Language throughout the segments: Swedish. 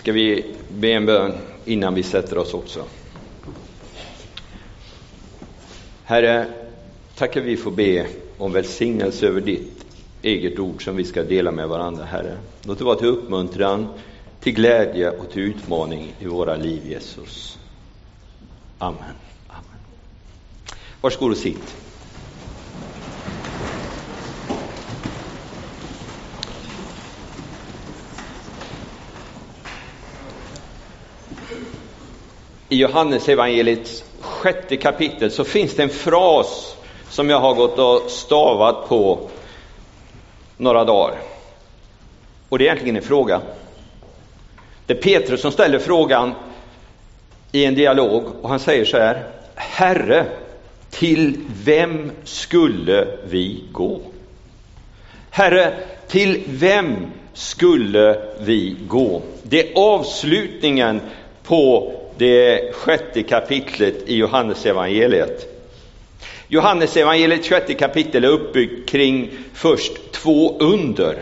ska vi be en bön innan vi sätter oss också. Herre, tackar vi får be om välsignelse över ditt eget ord som vi ska dela med varandra, Herre. Låt det vara till uppmuntran, till glädje och till utmaning i våra liv, Jesus. Amen. Amen. Varsågod och sitt. I Johannes evangeliets sjätte kapitel så finns det en fras som jag har gått och stavat på några dagar. Och det är egentligen en fråga. Det är Petrus som ställer frågan i en dialog och han säger så här. Herre, till vem skulle vi gå? Herre, till vem skulle vi gå? Det är avslutningen på det sjätte kapitlet i Johannesevangeliet. Johannesevangeliets sjätte kapitel är uppbyggt kring först två under.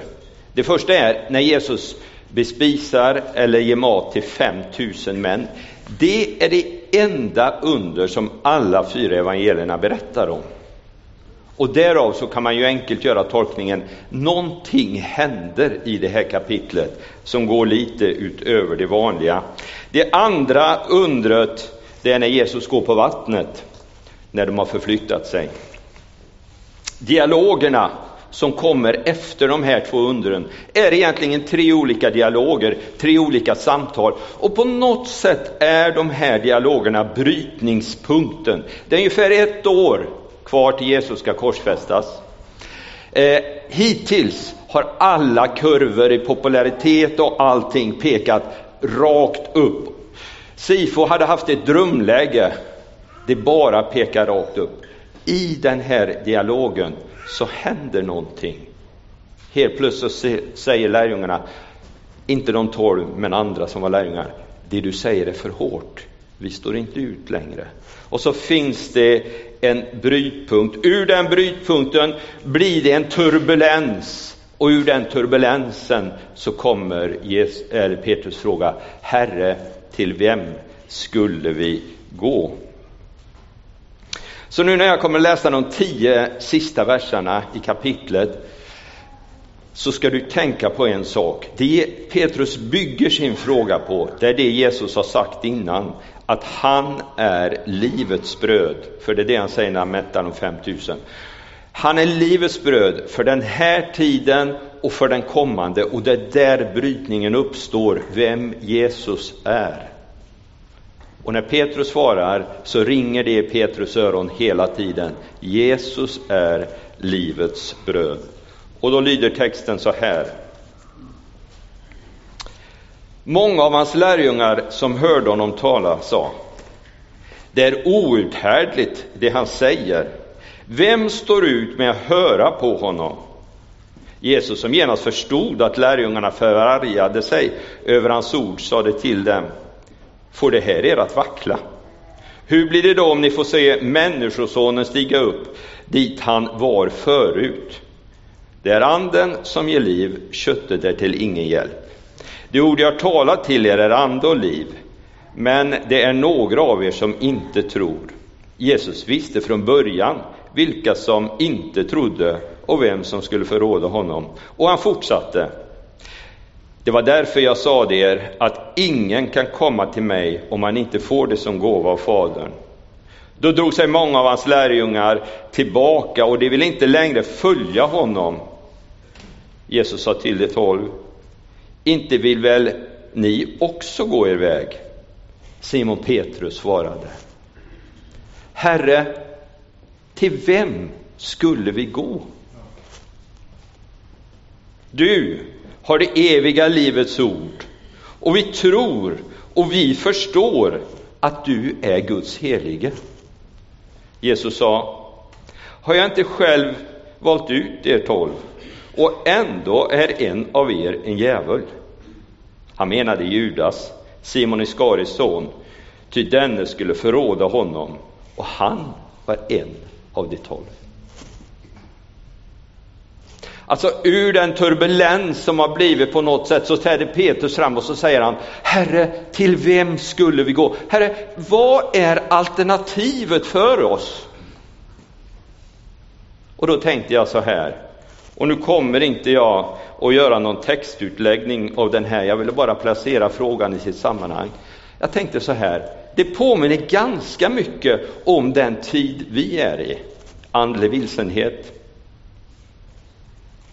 Det första är när Jesus bespisar eller ger mat till 5000 män. Det är det enda under som alla fyra evangelierna berättar om. Och därav så kan man ju enkelt göra tolkningen, någonting händer i det här kapitlet som går lite utöver det vanliga. Det andra undret, det är när Jesus går på vattnet, när de har förflyttat sig. Dialogerna som kommer efter de här två undren är egentligen tre olika dialoger, tre olika samtal. Och på något sätt är de här dialogerna brytningspunkten. Det är ungefär ett år kvar till Jesus ska korsfästas. Eh, hittills har alla kurvor i popularitet och allting pekat rakt upp. Sifo hade haft ett drömläge. Det bara pekar rakt upp. I den här dialogen så händer någonting. Helt plötsligt säger lärjungarna, inte de tolv men andra som var lärjungar, det du säger är för hårt. Vi står inte ut längre. Och så finns det en brytpunkt. Ur den brytpunkten blir det en turbulens. Och ur den turbulensen så kommer Petrus fråga, Herre, till vem skulle vi gå? Så nu när jag kommer läsa de tio sista verserna i kapitlet så ska du tänka på en sak. Det Petrus bygger sin fråga på, det är det Jesus har sagt innan, att han är livets bröd. För det är det han säger när han mättar de 5000. Han är livets bröd för den här tiden och för den kommande och det är där brytningen uppstår, vem Jesus är. Och när Petrus svarar så ringer det i Petrus öron hela tiden. Jesus är livets bröd. Och då lyder texten så här. Många av hans lärjungar som hörde honom tala sa Det är outhärdligt det han säger. Vem står ut med att höra på honom? Jesus som genast förstod att lärjungarna förargade sig över hans ord sade till dem Får det här er att vackla? Hur blir det då om ni får se Människosonen stiga upp dit han var förut? Det är anden som ger liv, köttet är till ingen hjälp. Det ord jag talat till er är ande och liv, men det är några av er som inte tror. Jesus visste från början vilka som inte trodde och vem som skulle förråda honom. Och han fortsatte. Det var därför jag sade er att ingen kan komma till mig om han inte får det som gåva av Fadern. Då drog sig många av hans lärjungar tillbaka och de ville inte längre följa honom. Jesus sa till de tolv, inte vill väl ni också gå er väg? Simon Petrus svarade, Herre, till vem skulle vi gå? Du har det eviga livets ord och vi tror och vi förstår att du är Guds helige. Jesus sa, har jag inte själv valt ut er tolv och ändå är en av er en djävul? Han menade Judas, Simon Iskaris son, ty denne skulle förråda honom och han var en av de tolv. Alltså ur den turbulens som har blivit på något sätt så träder Petrus fram och så säger han Herre, till vem skulle vi gå? Herre, vad är alternativet för oss? Och då tänkte jag så här, och nu kommer inte jag att göra någon textutläggning av den här, jag ville bara placera frågan i sitt sammanhang. Jag tänkte så här, det påminner ganska mycket om den tid vi är i. Andlig vilsenhet,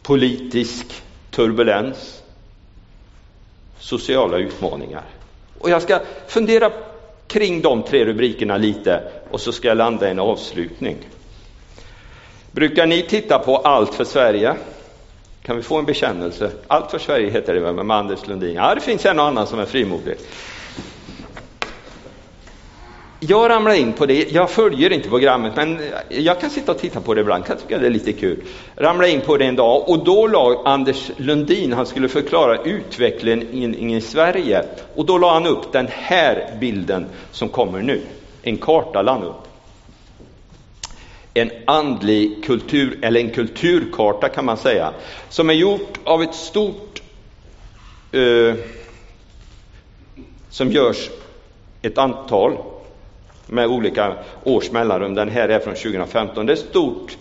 politisk turbulens, sociala utmaningar. Och jag ska fundera kring de tre rubrikerna lite och så ska jag landa i en avslutning. Brukar ni titta på Allt för Sverige? Kan vi få en bekännelse? Allt för Sverige heter det väl med Anders Lundin? Ja, det finns en och annan som är frimodig. Jag ramlar in på det, jag följer inte programmet, men jag kan sitta och titta på det ibland, kan tycka det är lite kul. Ramlar in på det en dag och då la Anders Lundin, han skulle förklara utvecklingen i Sverige, och då la han upp den här bilden som kommer nu. En karta la han upp. En andlig kultur, eller en kulturkarta kan man säga, som är gjort av ett stort eh, som görs ett antal med olika års mellanrum. Den här är från 2015. Det är ett stort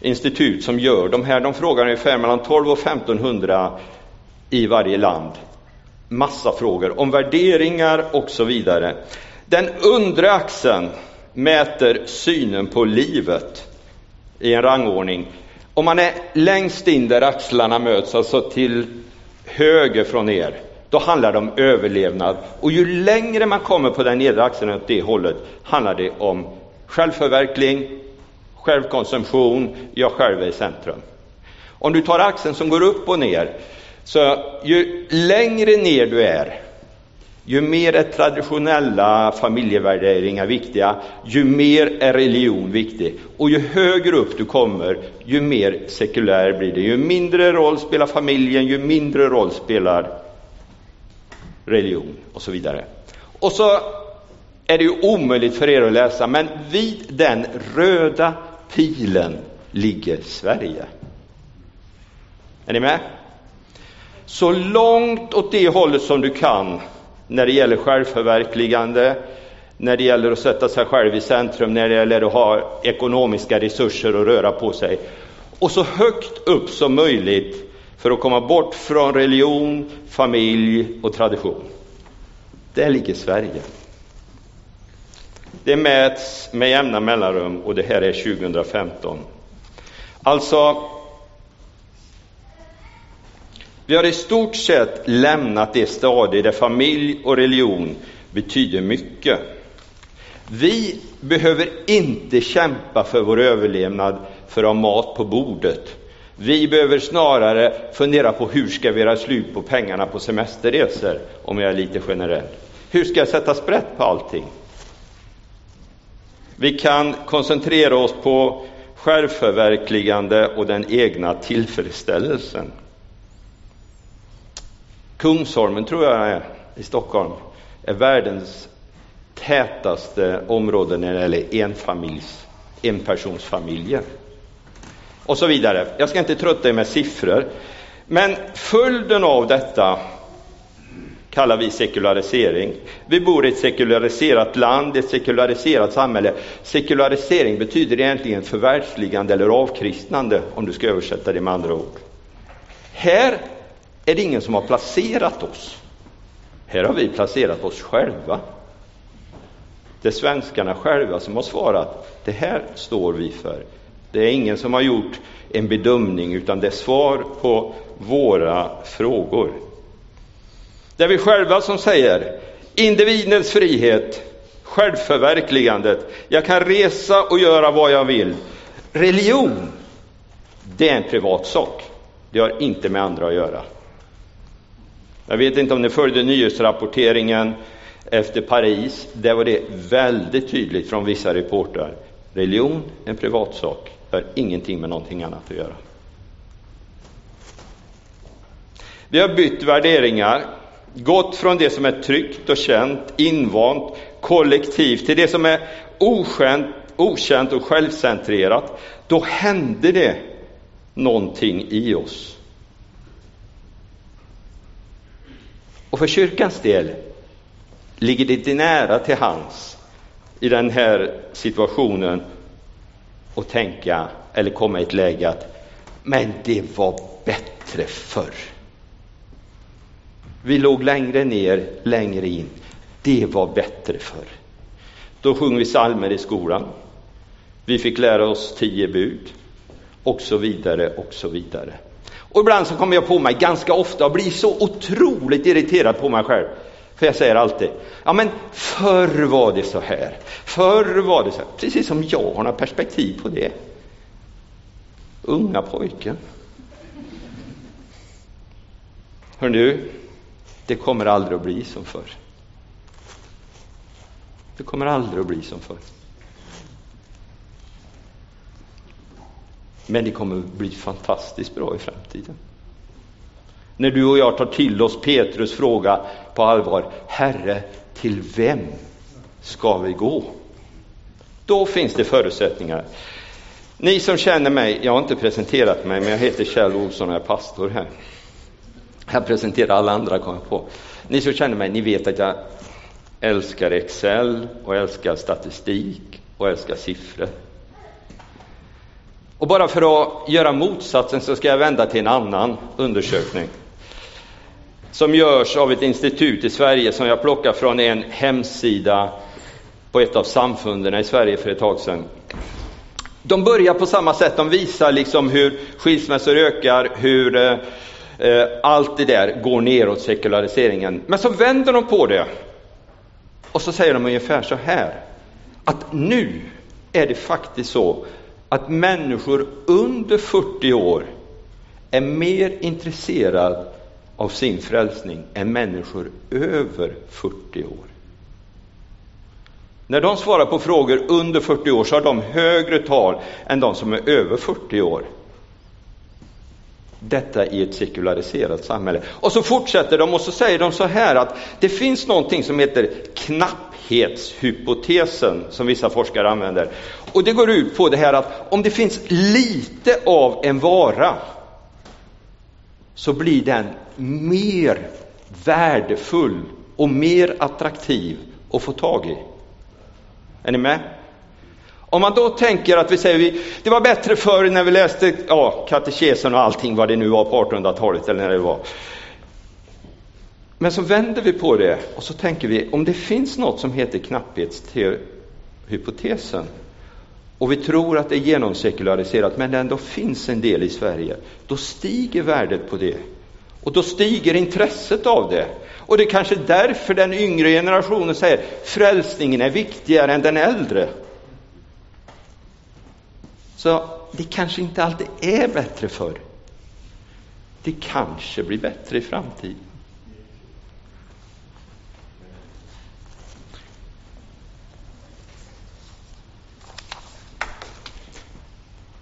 institut som gör de här. De frågar ungefär mellan 12 och 1500 i varje land. Massa frågor om värderingar och så vidare. Den undre axeln mäter synen på livet i en rangordning. Om man är längst in där axlarna möts, alltså till höger från er, då handlar det om överlevnad. Och ju längre man kommer på den nedre axeln åt det hållet, handlar det om självförverkling, självkonsumtion, jag själv är i centrum. Om du tar axeln som går upp och ner, så ju längre ner du är, ju mer är traditionella familjevärderingar viktiga, ju mer är religion viktig. Och ju högre upp du kommer, ju mer sekulär blir det. Ju mindre roll spelar familjen, ju mindre roll spelar religion och så vidare. Och så är det ju omöjligt för er att läsa, men vid den röda pilen ligger Sverige. Är ni med? Så långt åt det hållet som du kan när det gäller självförverkligande, när det gäller att sätta sig själv i centrum, när det gäller att ha ekonomiska resurser att röra på sig. Och så högt upp som möjligt för att komma bort från religion, familj och tradition. Där ligger Sverige. Det mäts med jämna mellanrum och det här är 2015. Alltså, vi har i stort sett lämnat det stadie där familj och religion betyder mycket. Vi behöver inte kämpa för vår överlevnad för att ha mat på bordet. Vi behöver snarare fundera på hur ska vi göra slut på pengarna på semesterresor, om jag är lite generell. Hur ska jag sätta sprätt på allting? Vi kan koncentrera oss på självförverkligande och den egna tillfredsställelsen. Kungsholmen, tror jag är, i Stockholm, är världens tätaste område när det gäller enfamiljs, enpersonsfamiljer och så vidare. Jag ska inte trötta er med siffror, men följden av detta kallar vi sekularisering. Vi bor i ett sekulariserat land, ett sekulariserat samhälle. Sekularisering betyder egentligen förvärldsligande eller avkristnande, om du ska översätta det med andra ord. Här är det ingen som har placerat oss. Här har vi placerat oss själva. Det är svenskarna själva som har svarat, det här står vi för. Det är ingen som har gjort en bedömning, utan det är svar på våra frågor. Det är vi själva som säger individens frihet, självförverkligandet. Jag kan resa och göra vad jag vill. Religion, det är en privat sak. Det har inte med andra att göra. Jag vet inte om ni följde nyhetsrapporteringen efter Paris. Där var det väldigt tydligt från vissa reportrar. Religion, en privatsak har ingenting med någonting annat att göra. Vi har bytt värderingar, gått från det som är tryggt och känt, invant, kollektivt, till det som är okänt, okänt och självcentrerat. Då hände det någonting i oss. Och för kyrkans del ligger det nära till hands i den här situationen och tänka eller komma i ett läge att men det var bättre förr. Vi låg längre ner, längre in. Det var bättre förr. Då sjöng vi salmer i skolan. Vi fick lära oss tio bud och så vidare och så vidare. Och ibland så kommer jag på mig ganska ofta och blir så otroligt irriterad på mig själv. För jag säger alltid, ja men förr var det så här, förr var det så här. Precis som jag har några perspektiv på det. Unga pojken. Hör du, det kommer aldrig att bli som förr. Det kommer aldrig att bli som förr. Men det kommer att bli fantastiskt bra i framtiden. När du och jag tar till oss Petrus fråga på allvar, Herre, till vem ska vi gå? Då finns det förutsättningar. Ni som känner mig, jag har inte presenterat mig, men jag heter Kjell Olsson och är pastor här. Jag presenterar alla andra, kom jag på. Ni som känner mig, ni vet att jag älskar Excel och älskar statistik och älskar siffror. Och bara för att göra motsatsen så ska jag vända till en annan undersökning som görs av ett institut i Sverige som jag plockar från en hemsida på ett av samfunden i Sverige för ett tag sedan. De börjar på samma sätt, de visar liksom hur skilsmässor ökar, hur eh, allt det där går neråt, sekulariseringen. Men så vänder de på det och så säger de ungefär så här, att nu är det faktiskt så att människor under 40 år är mer intresserade av sin frälsning än människor över 40 år. När de svarar på frågor under 40 år så har de högre tal än de som är över 40 år. Detta i ett sekulariserat samhälle. Och så fortsätter de och så säger de så här att det finns någonting som heter knapphetshypotesen som vissa forskare använder. Och det går ut på det här att om det finns lite av en vara så blir den mer värdefull och mer attraktiv att få tag i. Är ni med? Om man då tänker att vi säger, det var bättre förr när vi läste ja, katekesen och allting vad det nu var på 1800-talet eller när det var. Men så vänder vi på det och så tänker vi, om det finns något som heter knapphetshypotesen och vi tror att det är genomsekulariserat, men det ändå finns en del i Sverige, då stiger värdet på det. Och då stiger intresset av det. Och det är kanske därför den yngre generationen säger frälsningen är viktigare än den äldre. Så det kanske inte alltid är bättre förr. Det kanske blir bättre i framtiden.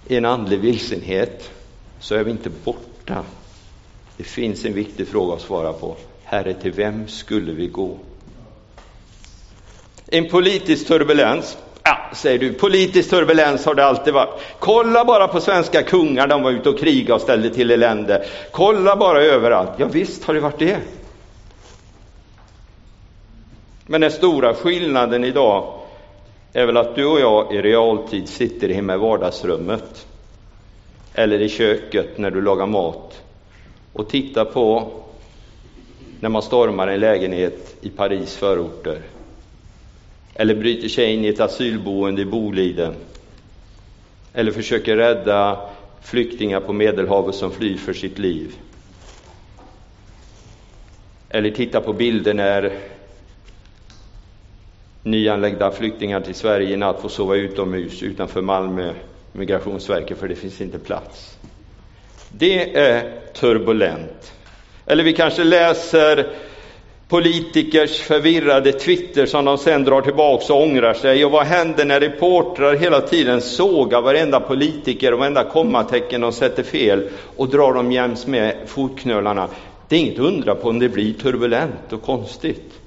I en andlig vilsenhet så är vi inte borta. Det finns en viktig fråga att svara på. Herre, till vem skulle vi gå? En politisk turbulens Ja, säger du, politisk turbulens har det alltid varit. Kolla bara på svenska kungar, de var ute och krigade och ställde till elände. Kolla bara överallt. Ja, visst har det varit det. Men den stora skillnaden idag är väl att du och jag i realtid sitter hemma i vardagsrummet eller i köket när du lagar mat och tittar på när man stormar en lägenhet i Paris förorter eller bryter sig in i ett asylboende i Boliden eller försöker rädda flyktingar på Medelhavet som flyr för sitt liv. Eller titta på bilder när nyanlända flyktingar till Sverige i natt får sova utomhus utanför Malmö Migrationsverket för det finns inte plats. Det är turbulent. Eller vi kanske läser politikers förvirrade Twitter som de sen drar tillbaka och ångrar sig. Och vad händer när reportrar hela tiden sågar varenda politiker och varenda kommatecken de sätter fel och drar dem jäms med fotknölarna? Det är inget att undra på om det blir turbulent och konstigt.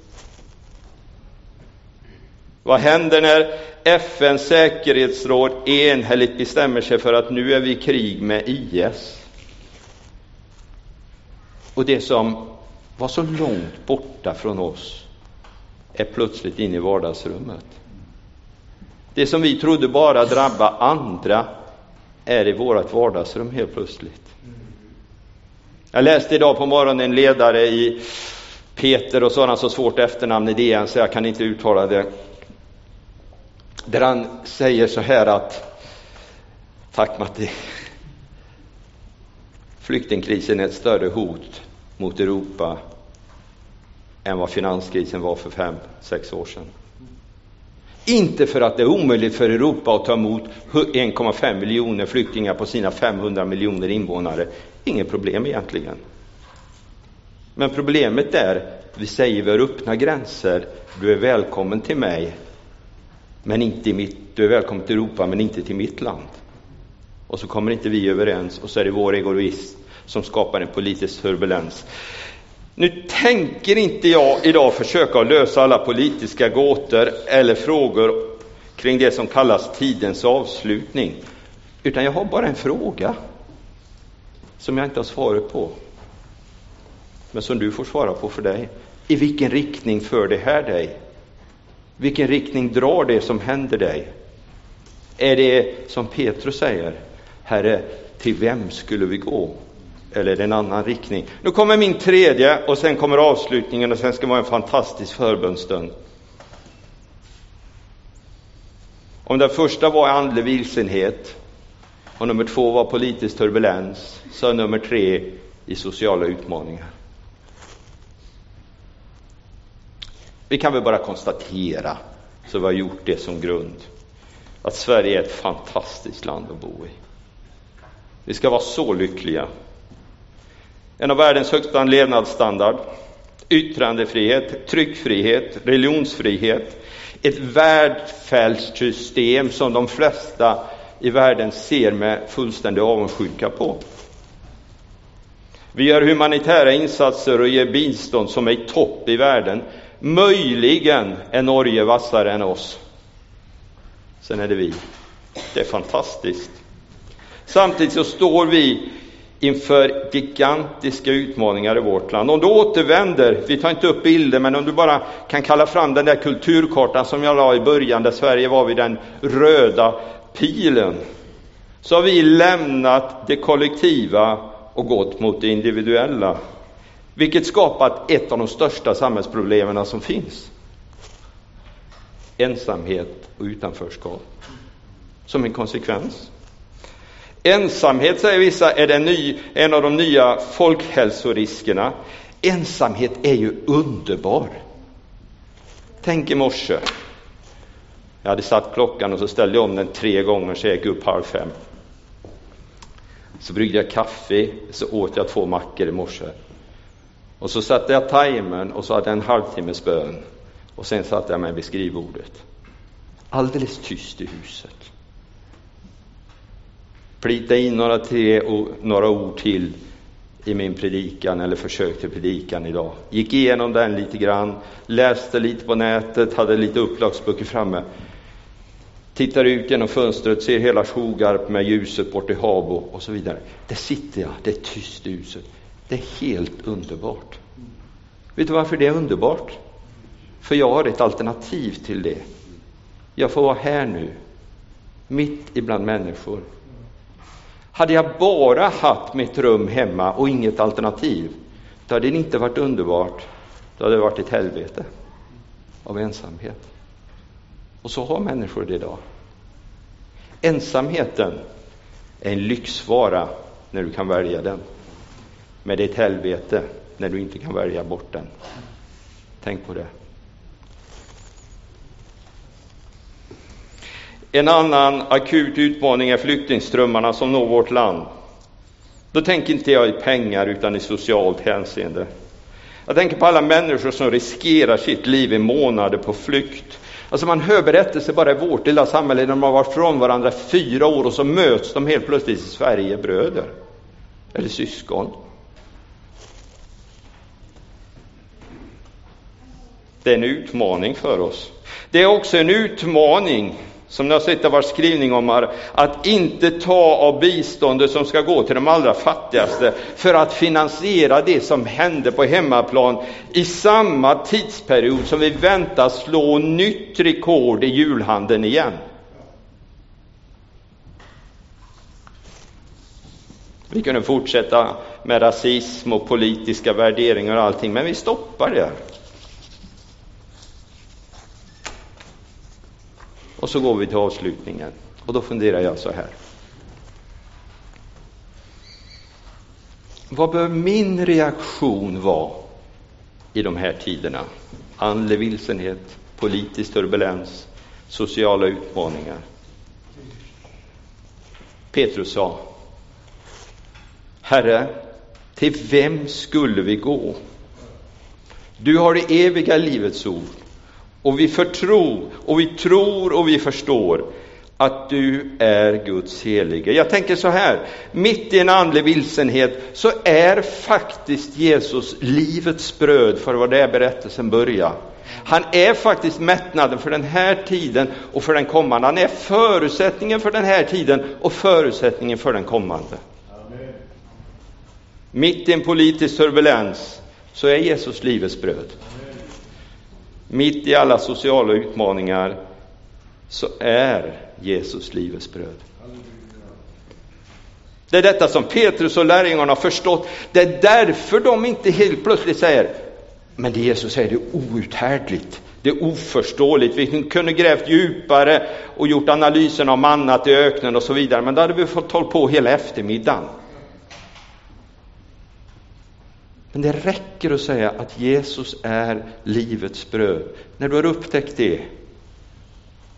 Vad händer när FNs säkerhetsråd enhälligt bestämmer sig för att nu är vi i krig med IS? Och det som var så långt borta från oss är plötsligt inne i vardagsrummet. Det som vi trodde bara drabba andra är i vårt vardagsrum helt plötsligt. Jag läste idag på morgonen en ledare i Peter och sådana så svårt efternamn i DN så jag kan inte uttala det. Där han säger så här att Tack Matti. Flyktingkrisen är ett större hot mot Europa än vad finanskrisen var för fem, sex år sedan. Inte för att det är omöjligt för Europa att ta emot 1,5 miljoner flyktingar på sina 500 miljoner invånare. Inget problem egentligen. Men problemet är, vi säger vi har öppna gränser, du är välkommen till mig, men inte i mitt, du är välkommen till Europa, men inte till mitt land. Och så kommer inte vi överens och så är det vår egoism som skapar en politisk turbulens. Nu tänker inte jag idag försöka lösa alla politiska gåtor eller frågor kring det som kallas tidens avslutning, utan jag har bara en fråga som jag inte har svaret på, men som du får svara på för dig. I vilken riktning för det här dig? Vilken riktning drar det som händer dig? Är det som Petrus säger, Herre, till vem skulle vi gå? eller är det en annan riktning. Nu kommer min tredje och sen kommer avslutningen och sen ska det vara en fantastisk förbönstund. Om den första var andlig vilsenhet och nummer två var politisk turbulens så är nummer tre i sociala utmaningar. Vi kan väl bara konstatera, så vi har gjort det som grund, att Sverige är ett fantastiskt land att bo i. Vi ska vara så lyckliga en av världens högsta levnadsstandard, yttrandefrihet, tryckfrihet, religionsfrihet, ett välfärdssystem som de flesta i världen ser med fullständig avundsjuka på. Vi gör humanitära insatser och ger bistånd som är i topp i världen. Möjligen är Norge vassare än oss. Sen är det vi. Det är fantastiskt. Samtidigt så står vi inför gigantiska utmaningar i vårt land. Om du återvänder, vi tar inte upp bilder, men om du bara kan kalla fram den där kulturkartan som jag la i början, där Sverige var vid den röda pilen, så har vi lämnat det kollektiva och gått mot det individuella, vilket skapat ett av de största samhällsproblemen som finns. Ensamhet och utanförskap som en konsekvens. Ensamhet, säger vissa, är ny, en av de nya folkhälsoriskerna. Ensamhet är ju underbar. Tänk i morse. Jag hade satt klockan och så ställde jag om den tre gånger så jag gick upp halv fem. Så bryggde jag kaffe, så åt jag två mackor i morse. Och så satte jag timern och så hade jag en halvtimmes bön. Och sen satte jag mig vid skrivbordet. Alldeles tyst i huset plita in några, tre några ord till i min predikan eller försök till predikan idag. Gick igenom den lite grann, läste lite på nätet, hade lite upplagsböcker framme. Tittar ut genom fönstret, ser hela Skogarp med ljuset bort i Habo och så vidare. Där sitter jag, det är tyst i huset. Det är helt underbart. Vet du varför det är underbart? För jag har ett alternativ till det. Jag får vara här nu, mitt ibland människor. Hade jag bara haft mitt rum hemma och inget alternativ, då hade det inte varit underbart. Då hade det varit ett helvete av ensamhet. Och så har människor det idag. Ensamheten är en lyxvara när du kan välja den. Men det är ett helvete när du inte kan välja bort den. Tänk på det. En annan akut utmaning är flyktingströmmarna som når vårt land. Då tänker inte jag i pengar utan i socialt hänseende. Jag tänker på alla människor som riskerar sitt liv i månader på flykt. Alltså man hör berättelser bara i vårt lilla samhälle, de har varit från varandra fyra år och så möts de helt plötsligt i Sverige, bröder eller syskon. Det är en utmaning för oss. Det är också en utmaning, som ni har sett av vår skrivning om här, att inte ta av biståndet som ska gå till de allra fattigaste för att finansiera det som hände på hemmaplan i samma tidsperiod som vi väntar slå nytt rekord i julhandeln igen. Vi kunde fortsätta med rasism och politiska värderingar och allting, men vi stoppar där. Och så går vi till avslutningen. Och då funderar jag så här. Vad bör min reaktion vara i de här tiderna? Andlig vilsenhet, politisk turbulens, sociala utmaningar. Petrus sa, Herre, till vem skulle vi gå? Du har det eviga livets ord och vi förtror och vi tror och vi förstår att du är Guds helige. Jag tänker så här, mitt i en andlig vilsenhet så är faktiskt Jesus livets bröd för vad det är berättelsen börjar. Han är faktiskt mättnaden för den här tiden och för den kommande. Han är förutsättningen för den här tiden och förutsättningen för den kommande. Amen. Mitt i en politisk turbulens så är Jesus livets bröd. Mitt i alla sociala utmaningar så är Jesus livets bröd. Det är detta som Petrus och lärjungarna har förstått. Det är därför de inte helt plötsligt säger, men det Jesus säger det är outhärdligt, det är oförståeligt. Vi kunde grävt djupare och gjort analysen av mannat i öknen och så vidare, men då hade vi fått hålla på hela eftermiddagen. Men det räcker att säga att Jesus är livets bröd. När du har upptäckt det,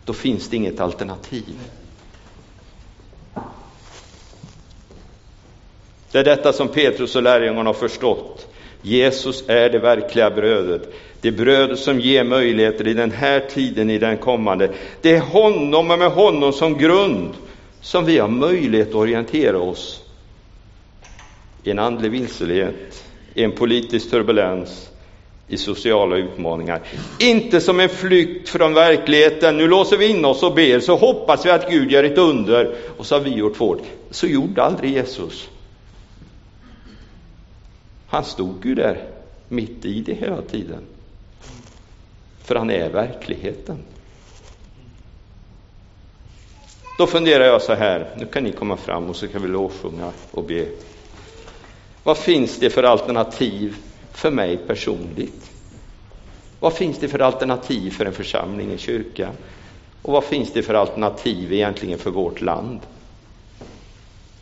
då finns det inget alternativ. Det är detta som Petrus och lärjungarna har förstått. Jesus är det verkliga brödet. Det bröd som ger möjligheter i den här tiden, i den kommande. Det är honom och med honom som grund som vi har möjlighet att orientera oss i en andlig vilselighet i en politisk turbulens, i sociala utmaningar. Inte som en flykt från verkligheten. Nu låser vi in oss och ber, så hoppas vi att Gud gör ett under och så har vi gjort vårt. Så gjorde aldrig Jesus. Han stod ju där mitt i det hela tiden. För han är verkligheten. Då funderar jag så här, nu kan ni komma fram och så kan vi lovsjunga och be. Vad finns det för alternativ för mig personligt? Vad finns det för alternativ för en församling, en kyrka? Och vad finns det för alternativ egentligen för vårt land?